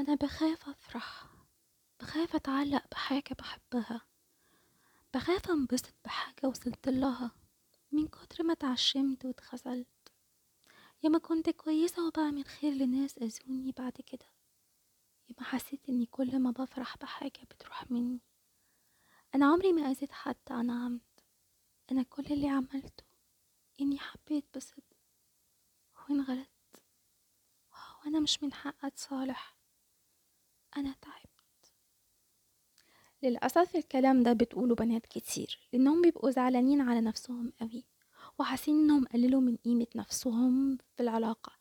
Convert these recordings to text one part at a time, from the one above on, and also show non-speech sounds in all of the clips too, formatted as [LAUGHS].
أنا بخاف أفرح بخاف أتعلق بحاجة بحبها بخاف أنبسط بحاجة وصلت لها من كتر ما اتعشمت واتخذلت. ياما كنت كويسة وبعمل خير لناس أذوني بعد كده. ياما حسيت إني كل ما بفرح بحاجة بتروح مني. أنا عمري ما أذيت حد عن عمد أنا كل اللي عملته إني حبيت بصدق وانغلطت وأنا مش من حق أتصالح أنا تعبت. للأسف الكلام ده بتقوله بنات كتير لأنهم بيبقوا زعلانين على نفسهم قوي وحاسين إنهم قللوا من قيمة نفسهم في العلاقة.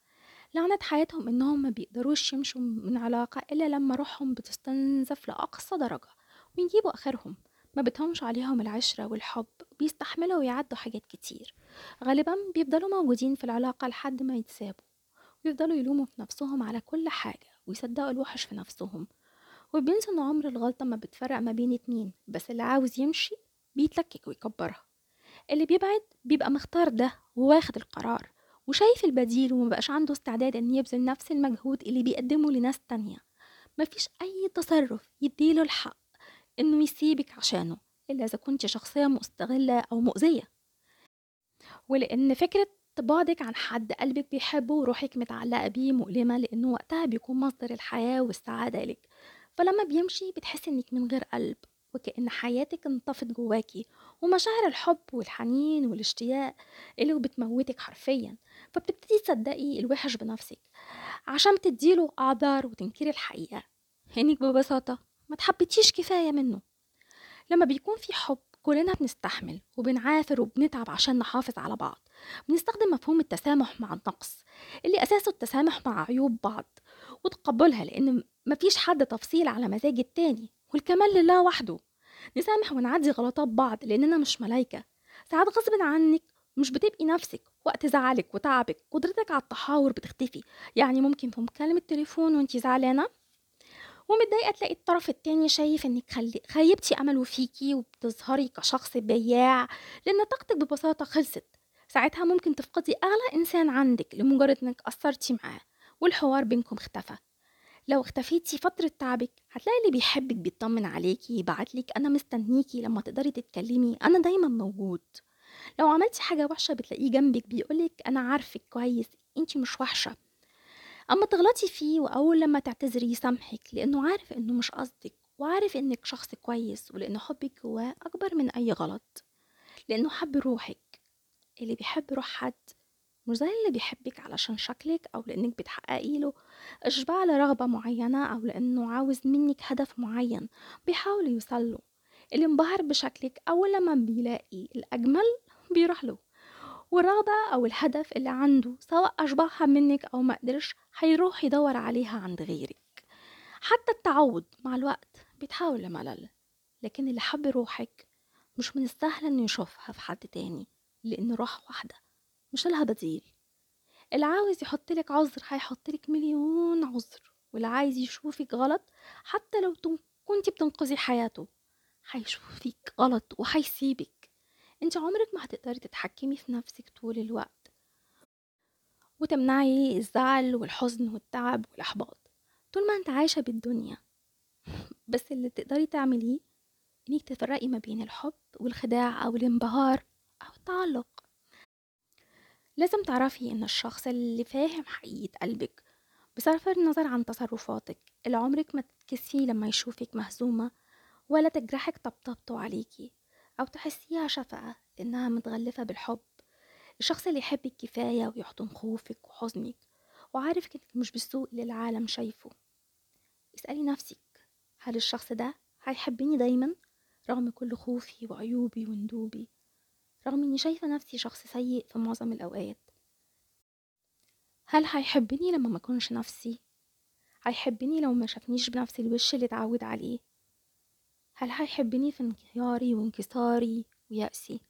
لعنة حياتهم إنهم ما بيقدروش يمشوا من علاقة إلا لما روحهم بتستنزف لأقصى درجة ويجيبوا آخرهم. ما بتهمش عليهم العشرة والحب بيستحملوا ويعدوا حاجات كتير. غالبا بيفضلوا موجودين في العلاقة لحد ما يتسابوا ويفضلوا يلوموا في نفسهم على كل حاجة. ويصدقوا الوحش في نفسهم. وبينسوا ان عمر الغلطة ما بتفرق ما بين اتنين بس اللي عاوز يمشي بيتلكك ويكبرها. اللي بيبعد بيبقى مختار ده وواخد القرار وشايف البديل ومبقاش عنده استعداد إن يبذل نفس المجهود اللي بيقدمه لناس تانية. مفيش أي تصرف يديله الحق إنه يسيبك عشانه إلا إذا كنت شخصية مستغلة أو مؤذية. ولأن فكرة بعدك عن حد قلبك بيحبه وروحك متعلقة بيه مؤلمة لأنه وقتها بيكون مصدر الحياة والسعادة لك. فلما بيمشي بتحسي إنك من غير قلب وكأن حياتك انطفت جواكي ومشاعر الحب والحنين والاشتياق اللي بتموتك حرفيا. فبتبتدي تصدقي الوحش بنفسك عشان تديله أعذار وتنكري الحقيقة. إنك ببساطة ما تحبتيش كفاية منه. لما بيكون في حب كلنا بنستحمل وبنعافر وبنتعب عشان نحافظ على بعض. بنستخدم مفهوم التسامح مع النقص اللي أساسه التسامح مع عيوب بعض وتقبلها لأن مفيش حد تفصيل على مزاج التاني والكمال لله وحده. نسامح ونعدي غلطات بعض لأننا مش ملايكة. ساعات غصب عنك مش بتبقي نفسك وقت زعلك وتعبك قدرتك على التحاور بتختفي. يعني ممكن في مكالمة تليفون وانتي زعلانة؟ ومتضايقة تلاقي الطرف التاني شايف إنك. خيبتي أمله فيكي وبتظهري كشخص بياع لأن طاقتك ببساطة خلصت. ساعتها ممكن تفقدي اغلى إنسان عندك لمجرد إنك قصرتي معاه والحوار بينكم اختفى. لو اختفيتي فترة تعبك هتلاقي اللي بيحبك بيطمن عليكي يبعتلك أنا مستنيكي لما تقدري تتكلمي أنا دايما موجود. لو عملتي حاجة وحشة بتلاقيه جنبك بيقولك أنا عارفك كويس أنتي مش وحشة. أما تغلطي فيه وأول لما تعتذري يسامحك لأنه عارف إنه مش قصدك وعارف إنك شخص كويس ولأن حبك جواه أكبر من أي غلط. لأنه حب روحك. اللي بيحب روح حد مش زي اللي بيحبك علشان شكلك أو لأنك بتحققي له إشباع لرغبة معينة أو لأنه عاوز منك هدف معين بيحاول يوصله اللي انبهر بشكلك أول لما بيلاقي الأجمل بيروح له. والرغبة أو الهدف اللي عنده سواء أشبعها منك أو ما قدرش هيروح يدور عليها عند غيرك. حتى التعود مع الوقت بيتحول لملل لكن اللي حب روحك مش من السهل إنه يشوفها في حد تاني لأن روح واحدة مش لها بديل. اللي عاوز يحطلك عذر هيحطلك مليون عذر واللي عايز يشوفك غلط حتى لو كنتي بتنقذي حياته هيشوفك غلط وهيسيبك. انت عمرك ما هتقدري تتحكمي في نفسك طول الوقت وتمنعي الزعل والحزن والتعب والإحباط. طول ما انت عايشة بالدنيا. [LAUGHS] بس اللي تقدري تعمليه انك تفرقي ما بين الحب والخداع أو الانبهار أو التعلق. لازم تعرفي إن الشخص اللي فاهم حقيقة قلبك بصرف النظر عن تصرفاتك. اللي عمرك ما تتكسفي لما يشوفك مهزومة ولا تجرحك طبطبته عليكي. أو تحسيها شفقة لأنها متغلفة بالحب. الشخص اللي يحبك كفاية ويحضن خوفك وحزنك وعارف إنك مش بالسوء اللي العالم شايفه. اسألي نفسك هل الشخص ده هيحبني دايما رغم كل خوفي وعيوبي وندوبي؟ رغم إني شايفة نفسي شخص سيء في معظم الأوقات. هل هيحبني لما ما نفسي؟ هيحبني لو ما شافنيش بنفس الوش اللي اتعود عليه؟ هل هيحبني في انهياري وانكساري ويأسي؟